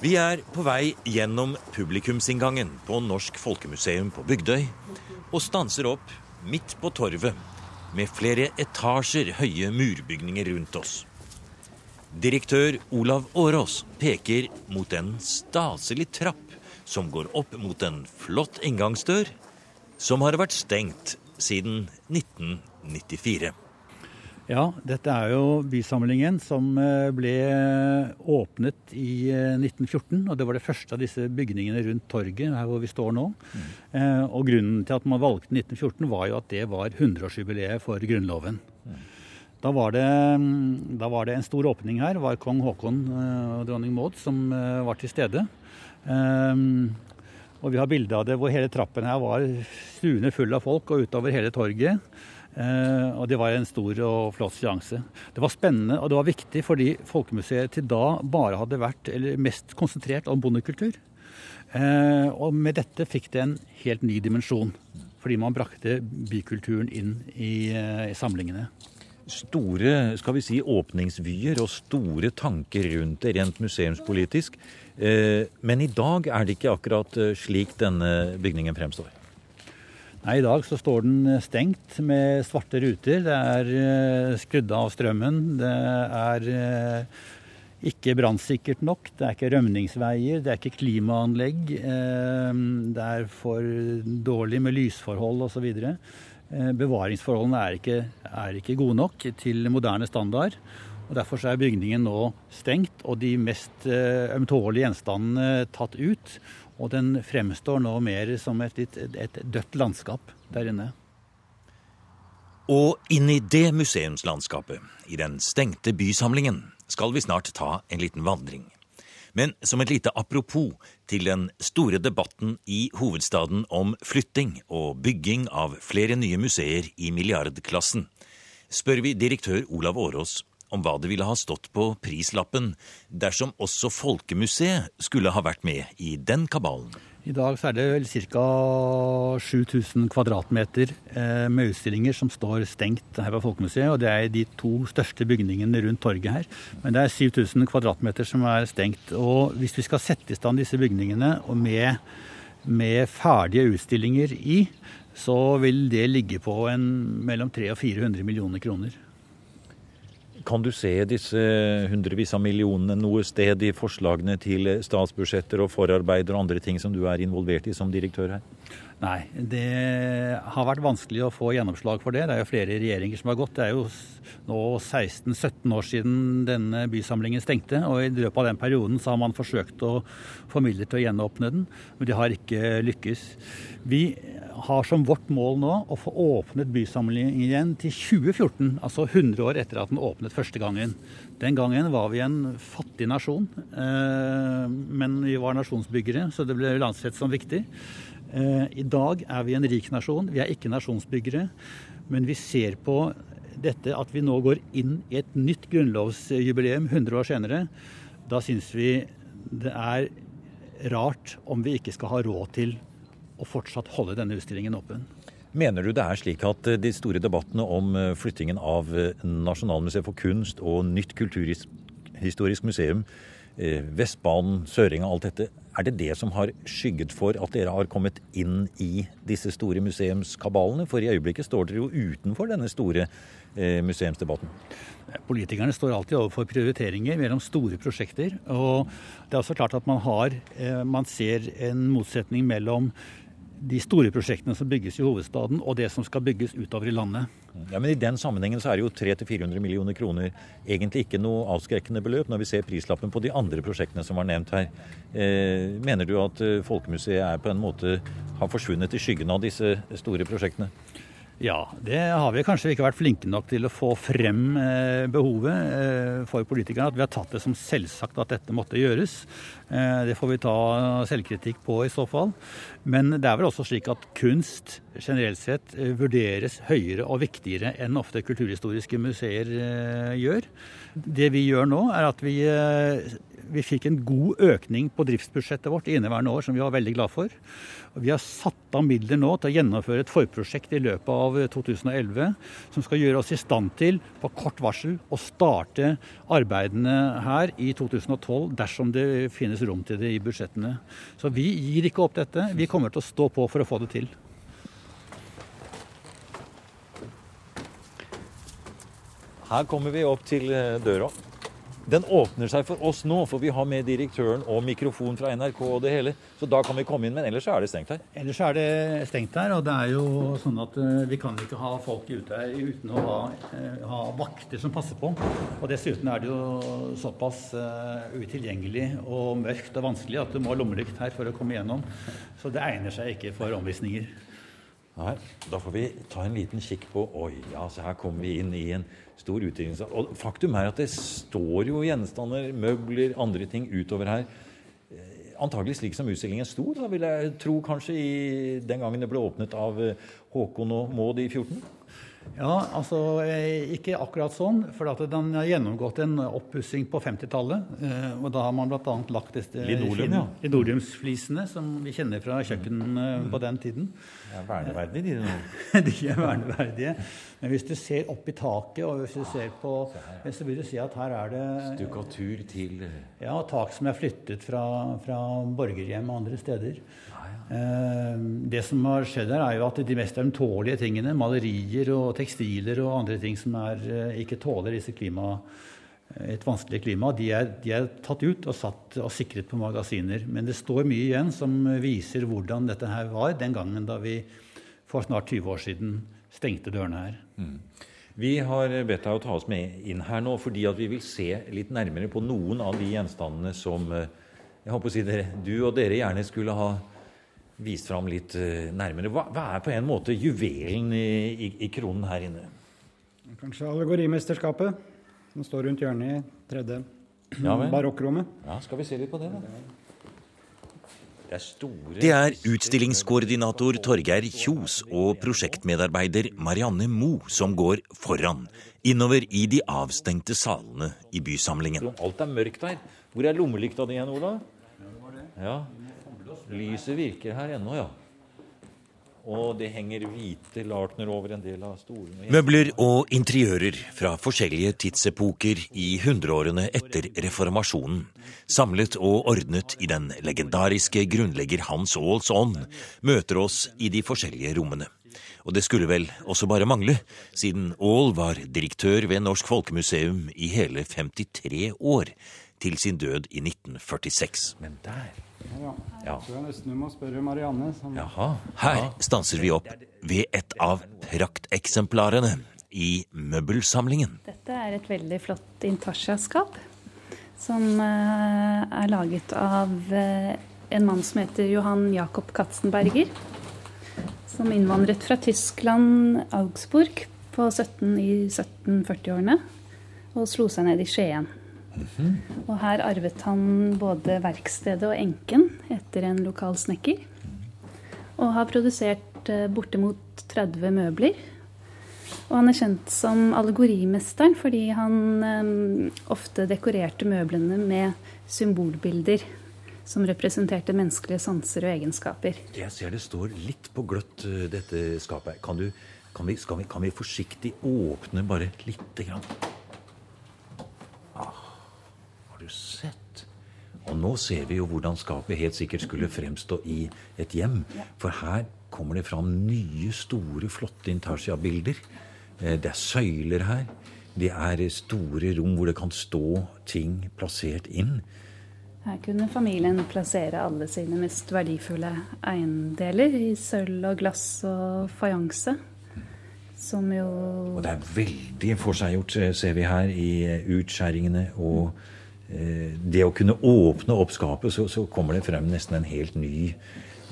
Vi er på vei gjennom publikumsinngangen på Norsk Folkemuseum på Bygdøy og stanser opp midt på torvet med flere etasjer høye murbygninger rundt oss. Direktør Olav Årås peker mot en staselig trapp som går opp mot en flott inngangsdør som har vært stengt siden 1994. Ja, dette er jo bysamlingen som eh, ble åpnet i 1914. Eh, og Det var det første av disse bygningene rundt torget her hvor vi står nå. Mm. Og Grunnen til at man valgte 1914 var jo at det var 100-årsjubileet for Grunnloven. Mm. Da var, det, mm, da var, det, en stor åpning her. Det var kong Haakon og dronning Maud som var til stede. Og vi har bilde av det hvor hele trappen her var stuende full av folk og utover hele torget. Eh, og det var en stor og flott seanse. Det var spennende og det var viktig fordi Folkemuseet til da bare hadde vært eller mest konsentrert om bondekultur. Eh, og med dette fikk det en helt ny dimensjon. Fordi man brakte bykulturen inn i, eh, i samlingene store skal vi si, åpningsvyer og store tanker rundt det rent museumspolitisk. Men i dag er det ikke akkurat slik denne bygningen fremstår. Nei, I dag så står den eh, stengt med svarte ruter. Det er eh, skrudd av strømmen. Det er eh, ikke brannsikkert nok. Det er ikke rømningsveier. Det er ikke klimaanlegg. Det er for dårlig med lysforhold osv. Bevaringsforholdene er ikke, er ikke gode nok til moderne standard. og Derfor er bygningen nå stengt og de mest ømtålige gjenstandene tatt ut. Og den fremstår nå mer som et, et dødt landskap der inne. Og inn i det museumslandskapet, i den stengte bysamlingen, skal vi snart ta en liten vandring. Men som et lite apropos til den store debatten i hovedstaden om flytting og bygging av flere nye museer i milliardklassen, spør vi direktør Olav Årås om hva det ville ha stått på prislappen dersom også Folkemuseet skulle ha vært med i den kabalen. I dag er det vel ca. 7000 kvadratmeter eh, med utstillinger som står stengt her på Folkemuseet. Og det er de to største bygningene rundt torget her. Men det er 7000 kvadratmeter som er stengt. Og hvis vi skal sette i stand disse bygningene med, med ferdige utstillinger i, så vil det ligge på en, mellom 300 og 400 millioner kroner. Kan du se disse hundrevis av millionene noe sted i forslagene til statsbudsjetter og forarbeider og andre ting som du er involvert i som direktør her? Nei, det har vært vanskelig å få gjennomslag for det. Det er jo flere regjeringer som har gått. Det er jo nå 16-17 år siden denne bysamlingen stengte. Og i løpet av den perioden så har man forsøkt å få midler til å gjenåpne den, men de har ikke lykkes. Vi har som vårt mål nå å få åpnet bysamlingen igjen til 2014, altså 100 år etter at den åpnet første gangen. Den gangen var vi en fattig nasjon, eh, men vi var nasjonsbyggere, så det ble landsrett som viktig. Eh, I dag er vi en rik nasjon. Vi er ikke nasjonsbyggere. Men vi ser på dette at vi nå går inn i et nytt grunnlovsjubileum 100 år senere. Da syns vi det er rart om vi ikke skal ha råd til å fortsatt holde denne utstillingen åpen. Mener du det er slik at eh, de store debattene om eh, flyttingen av Nasjonalmuseet for kunst og nytt kulturhistorisk museum Vestbanen, Søringa, alt dette. Er det det som har skygget for at dere har kommet inn i disse store museumskabalene? For i øyeblikket står dere jo utenfor denne store eh, museumsdebatten. Politikerne står alltid overfor prioriteringer mellom store prosjekter. Og det er også klart at man har eh, Man ser en motsetning mellom de store prosjektene som bygges i hovedstaden, og det som skal bygges utover i landet. Ja, men I den sammenhengen så er jo 300-400 millioner kroner egentlig ikke noe avskrekkende beløp når vi ser prislappen på de andre prosjektene som var nevnt her. Eh, mener du at eh, Folkemuseet er på en måte har forsvunnet i skyggen av disse store prosjektene? Ja, det har vi kanskje ikke vært flinke nok til å få frem eh, behovet eh, for politikerne. At vi har tatt det som selvsagt at dette måtte gjøres. Eh, det får vi ta selvkritikk på i så fall. Men det er vel også slik at kunst generelt sett vurderes høyere og viktigere enn ofte kulturhistoriske museer gjør. Det vi gjør nå, er at vi vi fikk en god økning på driftsbudsjettet vårt i inneværende år, som vi var veldig glad for. Vi har satt av midler nå til å gjennomføre et forprosjekt i løpet av 2011 som skal gjøre oss i stand til på kort varsel å starte arbeidene her i 2012 dersom det finnes rom til det i budsjettene. Så vi gir ikke opp dette. Vi kommer til å stå på for å få det til. Her kommer vi opp til eh, døra. Den åpner seg for oss nå, for vi har med direktøren og mikrofon fra NRK og det hele. Så da kan vi komme inn, men ellers er det stengt her. Ellers er det stengt her, og det er jo sånn at uh, vi kan ikke ha folk ute her uten å ha, uh, ha, vakter som passer på. Og dessuten er det jo såpass uh, utilgjengelig og mørkt og vanskelig at du må ha lommelykt her for å komme gjennom. Så det egner seg ikke for omvisninger. Nei, Da får vi ta en liten kikk på Oi, ja, så her kommer vi inn i en stor utstillingssal. Og faktum er at det står jo gjenstander, møbler, andre ting utover her. Eh, antagelig slik som utstillingen sto, da vil jeg tro kanskje i den gangen det ble åpnet av eh, Håkon og Maud i 14? Ja, altså eh, ikke akkurat sånn. For at den har gjennomgått en oppussing på 50-tallet. Og da har man bl.a. lagt disse Linoleum, ja. linoleumsflisene som vi kjenner fra kjøkken på den tiden. De er verneverdige, de nå. de er verneverdige. Men hvis du ser opp i taket, og hvis du ser på, så vil du si at her er det Stukkatur til Ja, tak som er flyttet fra, fra borgerhjem og andre steder. Eh, det som har skjedd her, er jo at de mest ømtålige tingene, malerier og tekstiler og andre ting som er, eh, ikke tåler disse klima, et vanskelig klima, de er, de er, tatt ut og satt og sikret på magasiner. Men det står mye igjen som viser hvordan dette her var den gangen da vi for snart 20 år siden stengte dørene her. Mm. Vi har bedt deg å ta oss med inn her nå fordi at vi vil se litt nærmere på noen av de gjenstandene som eh, jeg håper å si dere, du og dere gjerne skulle ha vist fram litt eh, nærmere. Hva, hva er på en måte juvelen i, i, i kronen her inne? Kanskje allegorimesterskapet som står rundt hjørnet i tredje ja, barokkrommet. Ja, skal vi se litt på det, da? Det er, store... det er utstillingskoordinator Torgeir Kjos og prosjektmedarbeider Marianne Mo som går foran, innover i de avstengte salene i bysamlingen. Alt er mørkt her. Hvor er lommelykta di igjen, Ola? Ja, Lyset virker her ennå, ja. Og det henger hvite lartner over en del av stolene. Møbler og interiører fra forskjellige tidsepoker i hundreårene etter reformasjonen, samlet og ordnet i den legendariske grunnlegger Hans Aals ånd, møter oss i de forskjellige rommene. Og det skulle vel også bare mangle, siden Aall var direktør ved Norsk Folkemuseum i hele 53 år, til sin død i 1946. Men der ja, ja. Tror jeg nesten du må spørre Marianne. Som... Jaha. Her stanser vi opp ved et av prakteksemplarene i møbelsamlingen. Dette er et veldig flott intarsia-skap som uh, er laget av uh, en mann som heter Johan Jakob Katzenberger. Som innvandret fra Tyskland, Augsburg, på 17, i 1740-årene og slo seg ned i Skien. Og her arvet han både verkstedet og enken etter en lokal snekker. Og har produsert eh, bortimot 30 møbler. Og han er kjent som allegorimesteren fordi han um, ofte dekorerte møblene med symbolbilder som representerte menneskelige sanser og egenskaper. Jeg ser det står litt på gløtt, eh, dette skapet. Kan, du, kan, vi, kan vi forsiktig åpne bare lite grann? Sett? Og nå ser vi jo hvordan skapet helt sikkert skulle fremstå i et hjem. For her kommer det fram nye, store, flotte intarsia-bilder. Eh, det er søyler her. Det er store rom hvor det kan stå ting plassert inn. Her kunne familien plassere alle sine mest verdifulle eiendeler i sølv og glass og fajanse. Som jo Og det er veldig forseggjort, eh, ser vi her, i eh, utskjæringene og det å kunne åpne opp skapet, så, så, kommer det frem nesten en helt ny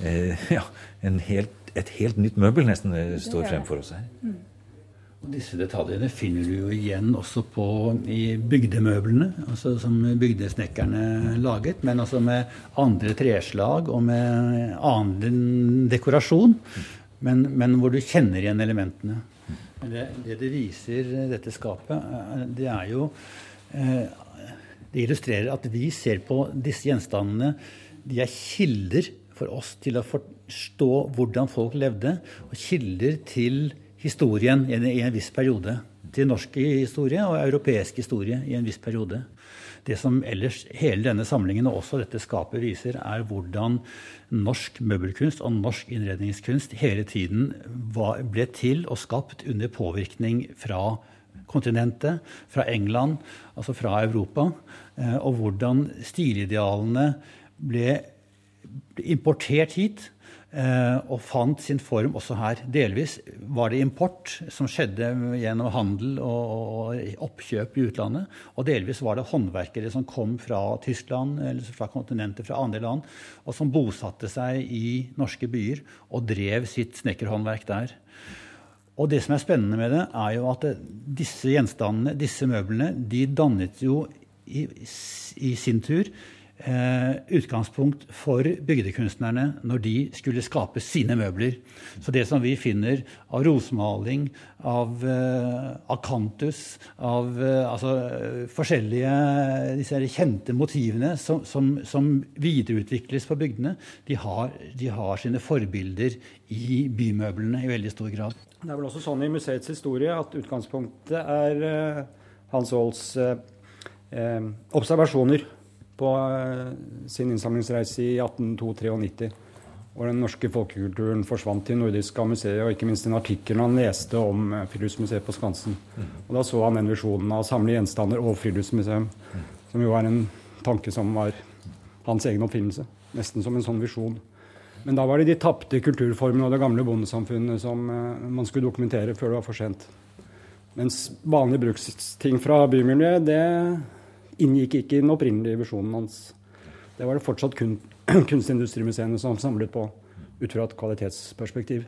eh, Ja, helt, et helt nytt møbel nesten eh, står frem for oss her. Mm. Og disse detaljene finner du jo igjen også på, i bygdemøblene, altså som bygdesnekkerne laget, men altså med andre treslag og med annen dekorasjon. Men, men hvor du kjenner igjen elementene. Men det, det det viser, dette skapet, det er jo eh, Det illustrerer at vi ser på disse gjenstandene De er kilder for oss til å forstå hvordan folk levde, og kilder til historien i en viss periode. Til norsk historie og europeisk historie i en viss periode. Det som ellers hele denne samlingen og også dette skapet viser, er hvordan norsk møbelkunst og norsk innredningskunst hele tiden ble til og skapt under påvirkning fra kontinentet, fra England, altså fra Europa. Eh, og hvordan stilidealene ble importert hit Eh, og fant sin form også her. Delvis var det import som skjedde gjennom handel og, oppkjøp i utlandet. Og delvis var det håndverkere som kom fra Tyskland eller fra kontinentet, fra andre land, og som bosatte seg i norske byer og drev sitt snekkerhåndverk der. Og det som er spennende med det, er jo at disse gjenstandene, disse møblene, de dannet jo i, i sin tur utgangspunkt for bygdekunstnerne når de skulle skape sine møbler. Så det som vi finner av rosmaling, av eh, akantus, av eh, altså, forskjellige disse kjente motivene som, som, som, videreutvikles på bygdene, de har, de har sine forbilder i bymøblene i veldig stor grad. Det er vel også sånn i museets historie at utgangspunktet er Hans Aahls eh, observasjoner på eh, sin innsamlingsreise i 1893. Og den norske folkekulturen forsvant til Nordiska museet, og ikke minst den artikkelen han leste om eh, Friluftsmuseet på Skansen. Og Da så han den visjonen av å samle gjenstander og friluftsmuseum, som jo er en tanke som var hans egen oppfinnelse. Nesten som en sånn visjon. Men da var det de tapte kulturformene og det gamle bondesamfunnet som uh, man skulle dokumentere før det var for sent. Mens vanlige bruksting fra bymiljøet, det inngikk ikke i den opprinnelige visjonen hans. Det var det fortsatt kun kunstindustrimuseene som samlet på, ut fra et kvalitetsperspektiv.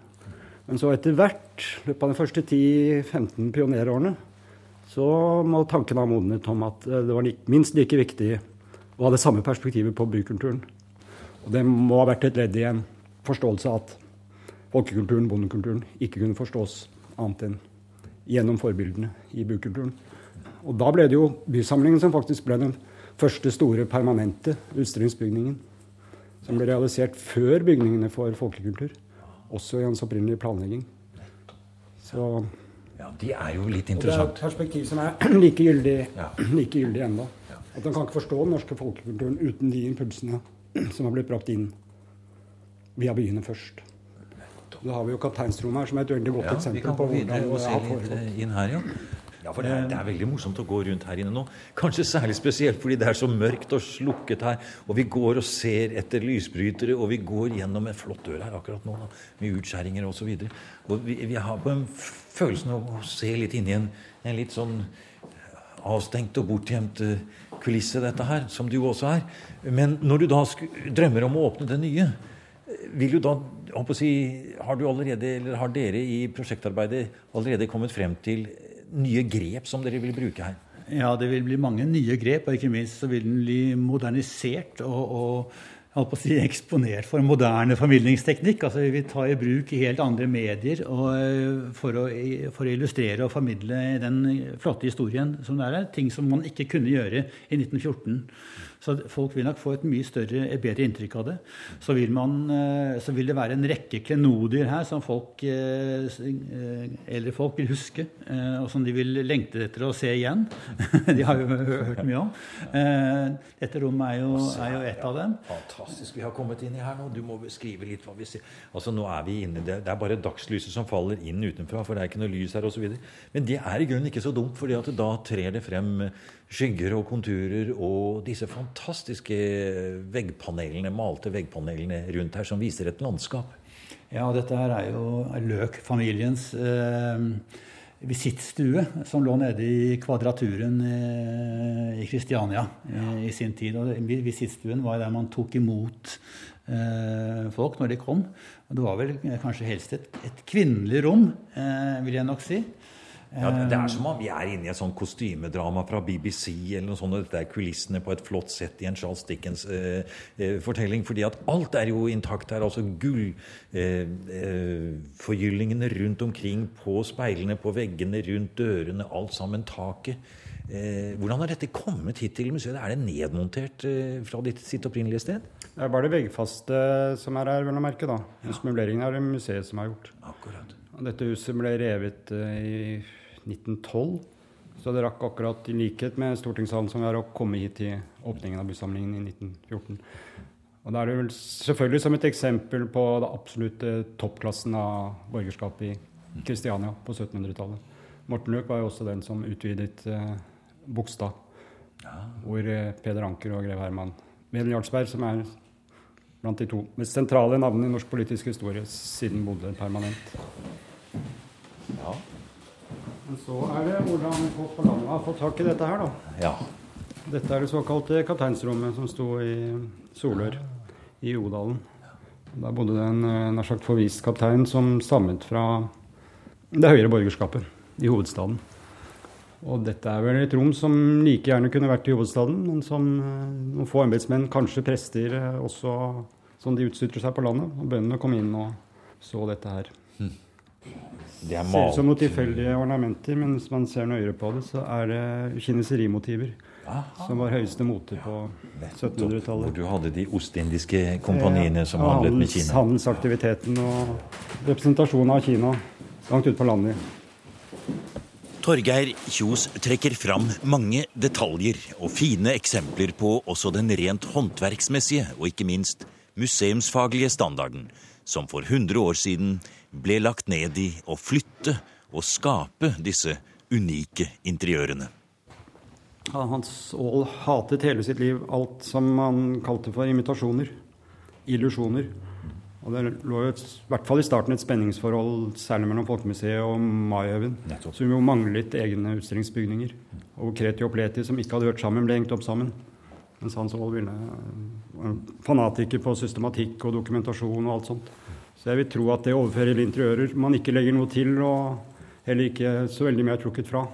Men så etter hvert, i løpet av de første 10-15 pionerårene, så må tanken ha modnet om at eh, det var minst like viktig å ha det samme perspektivet på bykulturen. Og det må ha vært et ledd i en forståelse av at folkekulturen, bondekulturen, ikke kunne forstås annet enn gjennom forbildene i bykulturen. Og da ble det jo Bysamlingen som faktisk ble den første store permanente utstillingsbygningen. Som ble realisert før bygningene for folkekultur. Også i hans opprinnelige planlegging. Så ja, De er jo litt interessant. Og det er et perspektiv som er like gyldig, ja. like gyldig ennå. At man kan ikke forstå den norske folkekulturen uten de impulsene som har blitt brakt inn via byene først. Da har vi jo Kapteinstroen her som er et veldig godt ja, eksempel på hvordan og har foregått. Inn her, ja. Ja, for det er, det er, veldig morsomt å gå rundt her inne nå. Kanskje særlig spesielt fordi det er så mørkt og slukket her. Og vi går og ser etter lysbrytere, og vi går gjennom en flott dør her akkurat nå, da, med utskjæringer osv. Vi, vi har på en følelsen av å se litt inni en, en litt sånn avstengt og bortgjemt eh, kulisse, dette her, som jo også er. Men når du da drømmer om å åpne det nye, vil du da si, Har du allerede, eller har dere i prosjektarbeidet allerede kommet frem til nye grep som dere vil bruke her? Ja, det vil bli mange nye grep, og ikke minst så vil den bli modernisert og, og si, eksponert for moderne formidlingsteknikk. Altså Vi vil ta i bruk helt andre medier og, eh, for, å, for, å, illustrere og formidle den flotte historien som det er. Ting som man ikke kunne gjøre i 1914. Så folk vil nok få et mye større, et bedre inntrykk av det. Så vil, man, eh, så vil det være en rekke klenodier her som folk, eh, eh, eldre folk vil huske, og som de vil lengte etter å se igjen. de har jo hørt mye om. Dette rommet er jo, er jo et av dem. Fantastisk. Vi har kommet inn i her nå. Du må beskrive litt hva vi ser. Altså Nå er vi inne, det er bare dagslyset som faller inn utenfra, for det er ikke noe lys her osv. Men det er i grunnen ikke så dumt, for da trer det frem skygger og konturer og disse fantastiske veggpanelene, malte veggpanelene rundt her, som viser et landskap. Ja, dette her er jo Løk-familiens eh, visittstue, som lå nede i Kvadraturen eh, i Kristiania eh, i sin tid. Og Visittstuen var der man tok imot eh, folk når de kom. Og det var vel kanskje helst et, et kvinnelig rom, eh, vil jeg nok si. Ja, det er som om vi er inne i et sånn kostymedrama fra BBC. eller noe sånt, og Dette er kulissene på et flott sett i en Charles Dickens-fortelling. Eh, eh, fordi at alt er jo intakt her. altså Gullforgyllingene eh, eh rundt omkring på speilene, på veggene, rundt dørene, alt sammen. Taket. Eh, hvordan har dette kommet hit til museet? Er det nedmontert eh, fra ditt, sitt opprinnelige sted? Det er bare det veggfaste som er her, vel å merke. da. Ja. Møbleringen er det museet som har gjort. Akkurat. Og dette huset ble revet i 1912. Så det rakk akkurat i likhet med stortingssalen som vi har å komme hit til åpningen av bysamlingen i 1914. Og da er det vel selvfølgelig som et eksempel på det absolutte toppklassen av borgerskapet i Kristiania på 1700-tallet. Morten Løk var jo også den som utvidet eh, Bogstad, ja. hvor eh, Peder Anker og grev Herman Wedel Jarlsberg, som er blant de to mest sentrale navnene i norsk politisk historie, siden bodde permanent. Ja. Men så er det hvordan folk på landet har fått tak i dette her, da. Ja. Dette er det såkalte kapteinsrommet som sto i Solør i Odalen. Der bodde det en eh, nær sagt forvist kaptein som stammet fra det høyere borgerskapet i hovedstaden. Og dette er vel et rom som like gjerne kunne vært i hovedstaden, men som eh, noen få embetsmenn, kanskje prester, eh, også som de utstytter seg på landet. Og bøndene kom inn og så dette her. Hm. Det er Ser ut som noen tilfeldige ornamenter, men hvis man ser nøyere på det, så er det kineserimotiver. Som var høyeste mote på 1700-tallet. Hvor du hadde de ostindiske kompaniene som handlet med Kina. Handelsaktiviteten og representasjonen av Kina langt ute på landet. Torgeir Kjos trekker fram mange detaljer og fine eksempler på også den rent håndverksmessige og ikke minst museumsfaglige standarden som for 100 år siden ble lagt ned i å flytte og skape disse unike interiørene. Hans Aall hatet hele sitt liv alt som han kalte for imitasjoner, illusjoner. Og Det lå jo i hvert fall i starten et spenningsforhold, særlig mellom Folkemuseet og Maihaugen, som jo manglet egne utstillingsbygninger. Og Kreti og Pleti, som ikke hadde hørt sammen, ble hengt opp sammen. Mens Hans Aall ville en fanatiker på systematikk og dokumentasjon og alt sånt. Så jeg vil tro at det overfører interiører man ikke legger noe til, og heller ikke så veldig mye er trukket fra.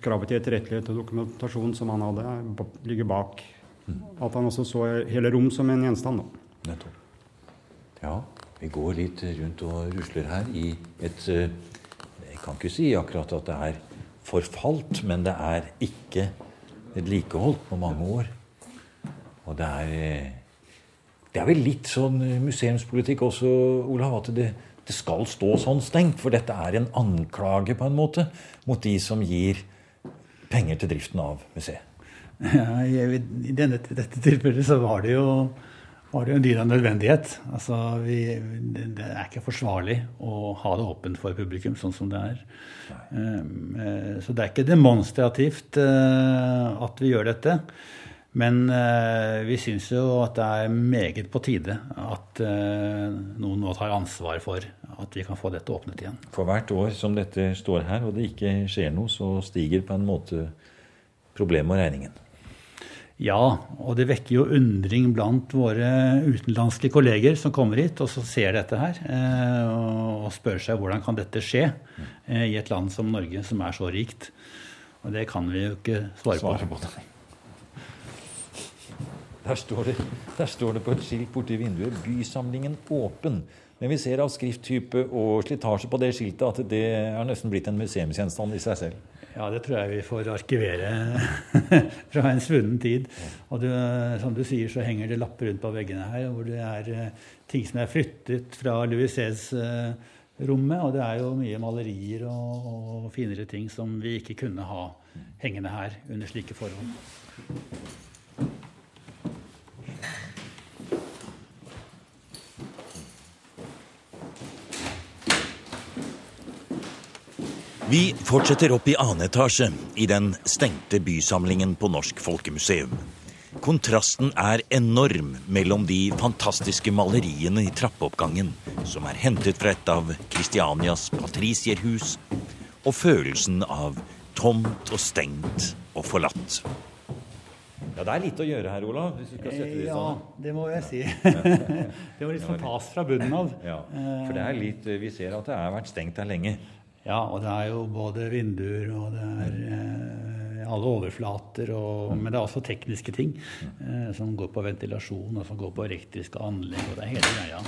Kravet til etterrettelighet og dokumentasjon som han hadde, ligger bak. At han også så hele rom som en gjenstand. da. Nettopp. Ja, vi går litt rundt og rusler her i et eh, Jeg kan ikke si akkurat at det er forfalt, men det er ikke vedlikeholdt på mange år. Og det er eh, Det er vel litt sånn eh, museumspolitikk også, Olav, at det, det skal stå sånn stengt. For dette er en anklage, på en måte, mot de som gir penger til driften av museet. Ja, I denne, dette tilfellet så var det jo var det jo en dyd av nødvendighet. Altså, vi, det er ikke forsvarlig å ha det åpent for publikum sånn som det er. Um, så det er ikke demonstrativt uh, at vi gjør dette. Men uh, vi syns jo at det er meget på tide at uh, noen nå tar ansvar for at vi kan få dette åpnet igjen. For hvert år som dette står her og det ikke skjer noe, så stiger på en måte problemet og regningen. Ja, og det vekker jo undring blant våre utenlandske kolleger som kommer hit og så ser dette her, eh, og spør seg hvordan kan dette skje eh, i et land som Norge, som er så rikt. Og det kan vi jo ikke svare, svare på. på der står, det, der står det på et skilt borti vinduet 'Bysamlingen åpen'. Men vi ser av skrifttype og slitasje på det skiltet at det er nesten blitt en museumsgjenstand i seg selv. Ja, det tror jeg vi får arkivere fra en svunnen tid. Og du, som du sier, så henger det lapper rundt på veggene her hvor det er eh, ting som er flyttet fra Louis rommet Og det er jo mye malerier og, og finere ting som vi ikke kunne ha hengende her under slike forhold. Vi fortsetter opp i annen etasje i den stengte bysamlingen på Norsk Folkemuseum. Kontrasten er enorm mellom de fantastiske maleriene i trappeoppgangen, som er hentet fra et av Kristianias patricierhus, og følelsen av tomt og stengt og forlatt. Ja, Det er litt å gjøre her, Olav. hvis du skal sette det Ja, sånn. det må jeg si. det var litt fantast tas fra bunnen av. Ja, for det er litt, Vi ser at det har vært stengt her lenge. Ja, og det er jo både vinduer og det er eh, alle overflater. Og, men det er også tekniske ting eh, som går på ventilasjon og som går på elektriske anlegg. og det er hele greia.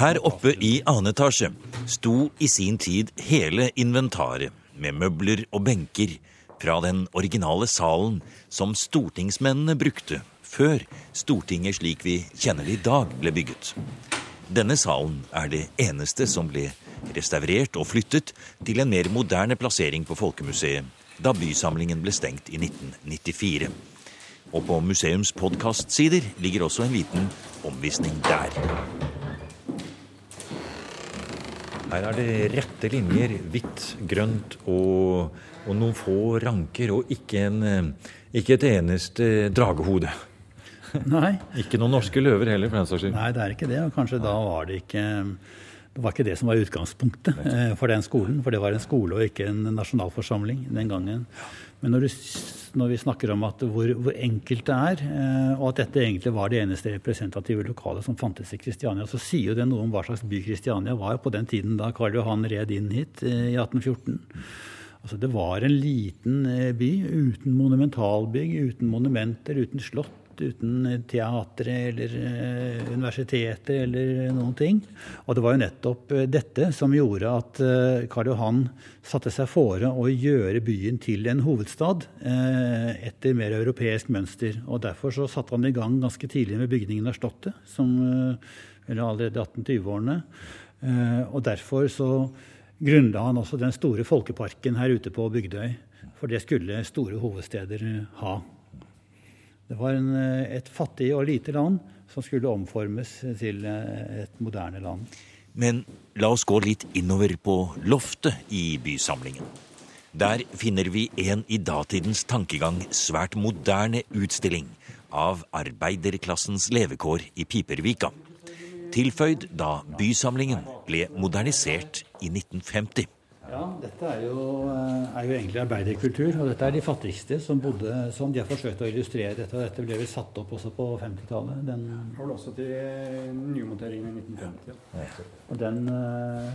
Her oppe i annen etasje sto i sin tid hele inventaret med møbler og benker fra den originale salen som stortingsmennene brukte før Stortinget slik vi kjenner det i dag, ble bygget. Denne salen er det eneste som ble restaurert og flyttet til en mer moderne plassering på Folkemuseet da bysamlingen ble stengt i 1994. Og på museums podkastsider ligger også en liten omvisning der. Her er det rette linjer, hvitt, grønt og, og noen få ranker, og ikke, en, ikke et eneste dragehode. Nei. Ikke noen norske løver heller, for den saks skyld. Nei, det er ikke det. Og kanskje da var det ikke det var ikke det som var utgangspunktet eh, for den skolen. For det var en skole og ikke en nasjonalforsamling den gangen. Men når, du, når vi snakker om hvor, hvor, enkelt det er, eh, og at dette egentlig var det eneste representative lokalet som fantes i Kristiania, så sier jo det noe om hva slags by Kristiania var på den tiden da Karl Johan red inn hit eh, i 1814. Altså, det var en liten by uten monumentalbygg, uten monumenter, uten slott uten teatre eller universiteter eller noen ting. Og det var jo nettopp uh, dette som gjorde at uh, Karl Johan satte seg fore å gjøre byen til en hovedstad etter mer europeisk mønster. Og derfor så satte han i gang ganske tidlig med bygningen av Slottet, som, eller allerede 1820-årene. og derfor så grunnla han også den store folkeparken her ute på Bygdøy. For det skulle store hovedsteder ha. Det var en, eh, et fattig og lite land som skulle omformes til eh, et moderne land. Men la oss gå litt innover på loftet i bysamlingen. Der finner vi en i datidens tankegang svært moderne utstilling av arbeiderklassens levekår i Pipervika. Tilføyd da bysamlingen ble modernisert i 1950. Ja, dette er jo, eh, er jo, egentlig arbeiderkultur. Og dette er de fattigste som bodde sånn. De har forsøkt å illustrere dette. Og dette ble vel satt opp også på 50-tallet. Den holdt også til nymonteringen i 1950. Ja. Og den eh,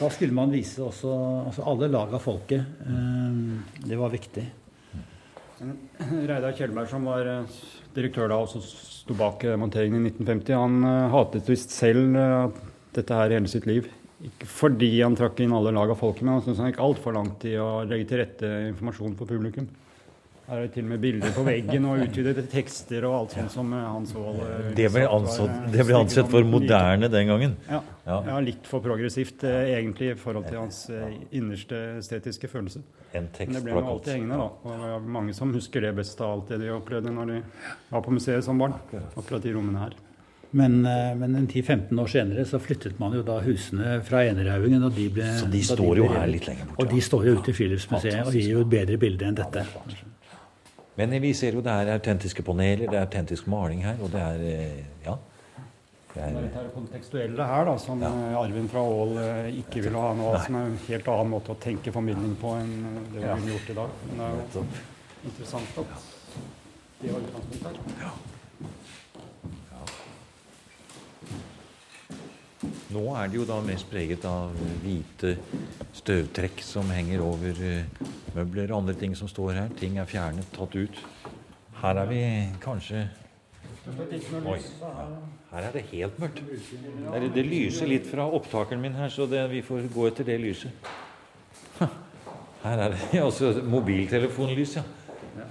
Da skulle man vise også altså alle lag av folket. Eh, det var viktig. Reidar Kjellberg, som var direktør da, og som sto bak monteringen i 1950, han hatet visst selv dette her hele sitt liv. Ikke fordi han trakk inn alle lag av folket, men han syntes han gikk altfor langt i å legge til rette informasjon for publikum. Her er det til og med bilder på veggen og utvidede tekster og alt sånt som han så. Eh, det ble, ansett, det ble ansett for moderne den gangen? Ja, ja. litt for progressivt eh, egentlig i forhold til hans eh, innerste estetiske følelse. En Men det ble jo alltid hengende, da. Og det er mange som husker det best av alt det de opplevde når de var på museet som barn. Akkurat de rommene her. Men, eh, men 10-15 år senere så flyttet man jo da husene fra Enerhaugen. Og de ble, så de står de ble, jo her litt lenger borte? Og de står jo ute i Friluftsmuseet og gir jo et bedre bilde enn dette. Men vi ser jo det er autentiske paneler, det er autentisk maling her, og det er eh, ja. Det er det kontekstuelle her da, som ja. Eh, arven fra Aall ikke vil ha noe, som er en helt annen måte å tenke formidling på enn det vi har gjort i dag. Men det er jo interessant at det var utgangspunktet her. Nå er det jo da mest preget av hvite støvtrekk som henger over eh, møbler og andre ting som står her. Ting er fjernet, tatt ut. Her er vi kanskje Oi. Ja. Her er det helt mørkt. Det, det lyser litt fra opptakeren min her, så det, vi får gå etter det lyset. Her er det altså mobiltelefonlys, ja.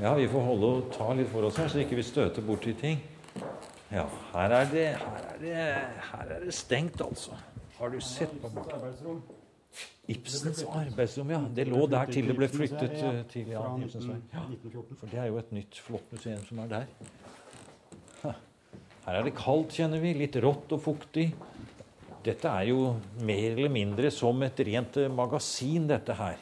Ja, Vi får holde og ta litt for oss her, så ikke vi støter borti ting. Ja, her er det, her er det, her er det stengt, altså. Har du sett på Ibsens arbeidsrom, ja. Det lå der til det ble flyttet eh, til ja, Ibsens vei. Ja, for det er jo et nytt, flott museum som er der. Her er det kaldt, kjenner vi. Litt rått og fuktig. Dette er jo mer eller mindre som et rent eh, magasin, dette her.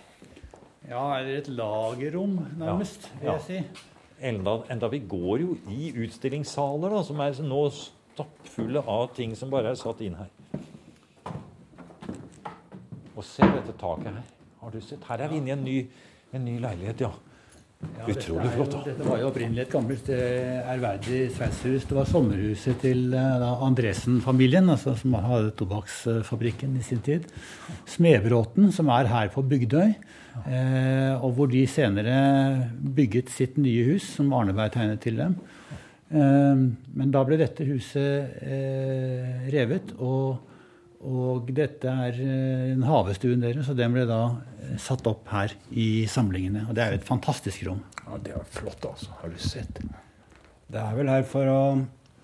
Ja, eller et lagerrom, nærmest, vil jeg si enda, enda, vi går jo i utstillingssaler da, som er nå stappfulle av ting som bare er satt inn her. Og se dette taket her. Har du sett? Her er vi inne i en ny, en ny leilighet, ja. Ja, Utrolig flott. da. Dette var jo opprinnelig et gammelt eh, ærverdig sveitshus. Det var sommerhuset til eh, Andresen-familien, altså, som hadde tobakksfabrikken i sin tid. Smedbråten, som er her på Bygdøy. Eh, og hvor de senere bygget sitt nye hus, som Arneberg tegnet til dem. Eh, men da ble dette huset eh, revet, og, Og dette er en havestuen deres, og den ble da satt opp her i samlingene. Og det er jo et fantastisk rom. Ja, Det er flott, altså. Har du sett? Det er vel her for å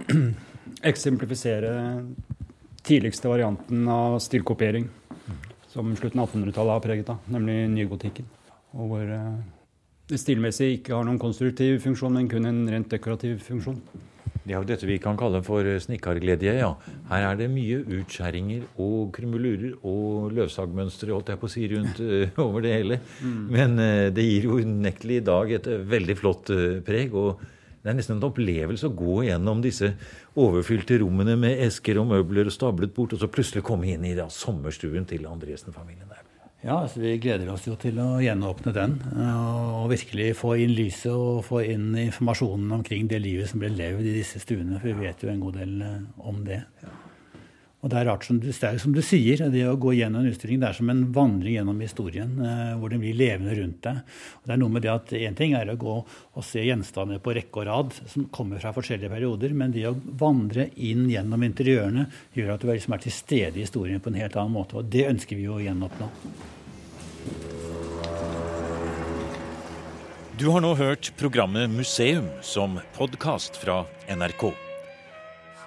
eksemplifisere tidligste varianten av stilkopiering som slutten av 1800-tallet har preget av, nemlig nygotikken. Og hvor det stilmessig ikke har noen konstruktiv funksjon, men kun en rent dekorativ funksjon. Det er jo dette vi kan kalle for snikkargledje. Ja. Her er det mye utskjæringer og krumulurer og løvsagmønstre holdt jeg på å si, rundt uh, over det hele. Mm. Men uh, det gir jo unektelig i dag et veldig flott preg. og det er nesten en opplevelse å gå gjennom disse overfylte rommene med esker og møbler og stablet bort, og så plutselig komme inn i da, sommerstuen til Andresen-familien. Ja, altså Vi gleder oss jo til å gjenåpne den og virkelig få inn lyset og få inn informasjonen omkring det livet som ble levd i disse stuene. For vi vet jo en god del om det. Og det er rart som du, er som du sier, det å gå gjennom en utstilling det er som en vandring gjennom historien, eh, hvor den blir levende rundt deg. Og det er noe med det at Én ting er å gå og se gjenstander på rekke og rad som kommer fra forskjellige perioder, men det å vandre inn gjennom interiørene gjør at du liksom er til stede i historien på en helt annen måte. Og det ønsker vi å gjenoppnå. Du har nå hørt programmet Museum som podkast fra NRK.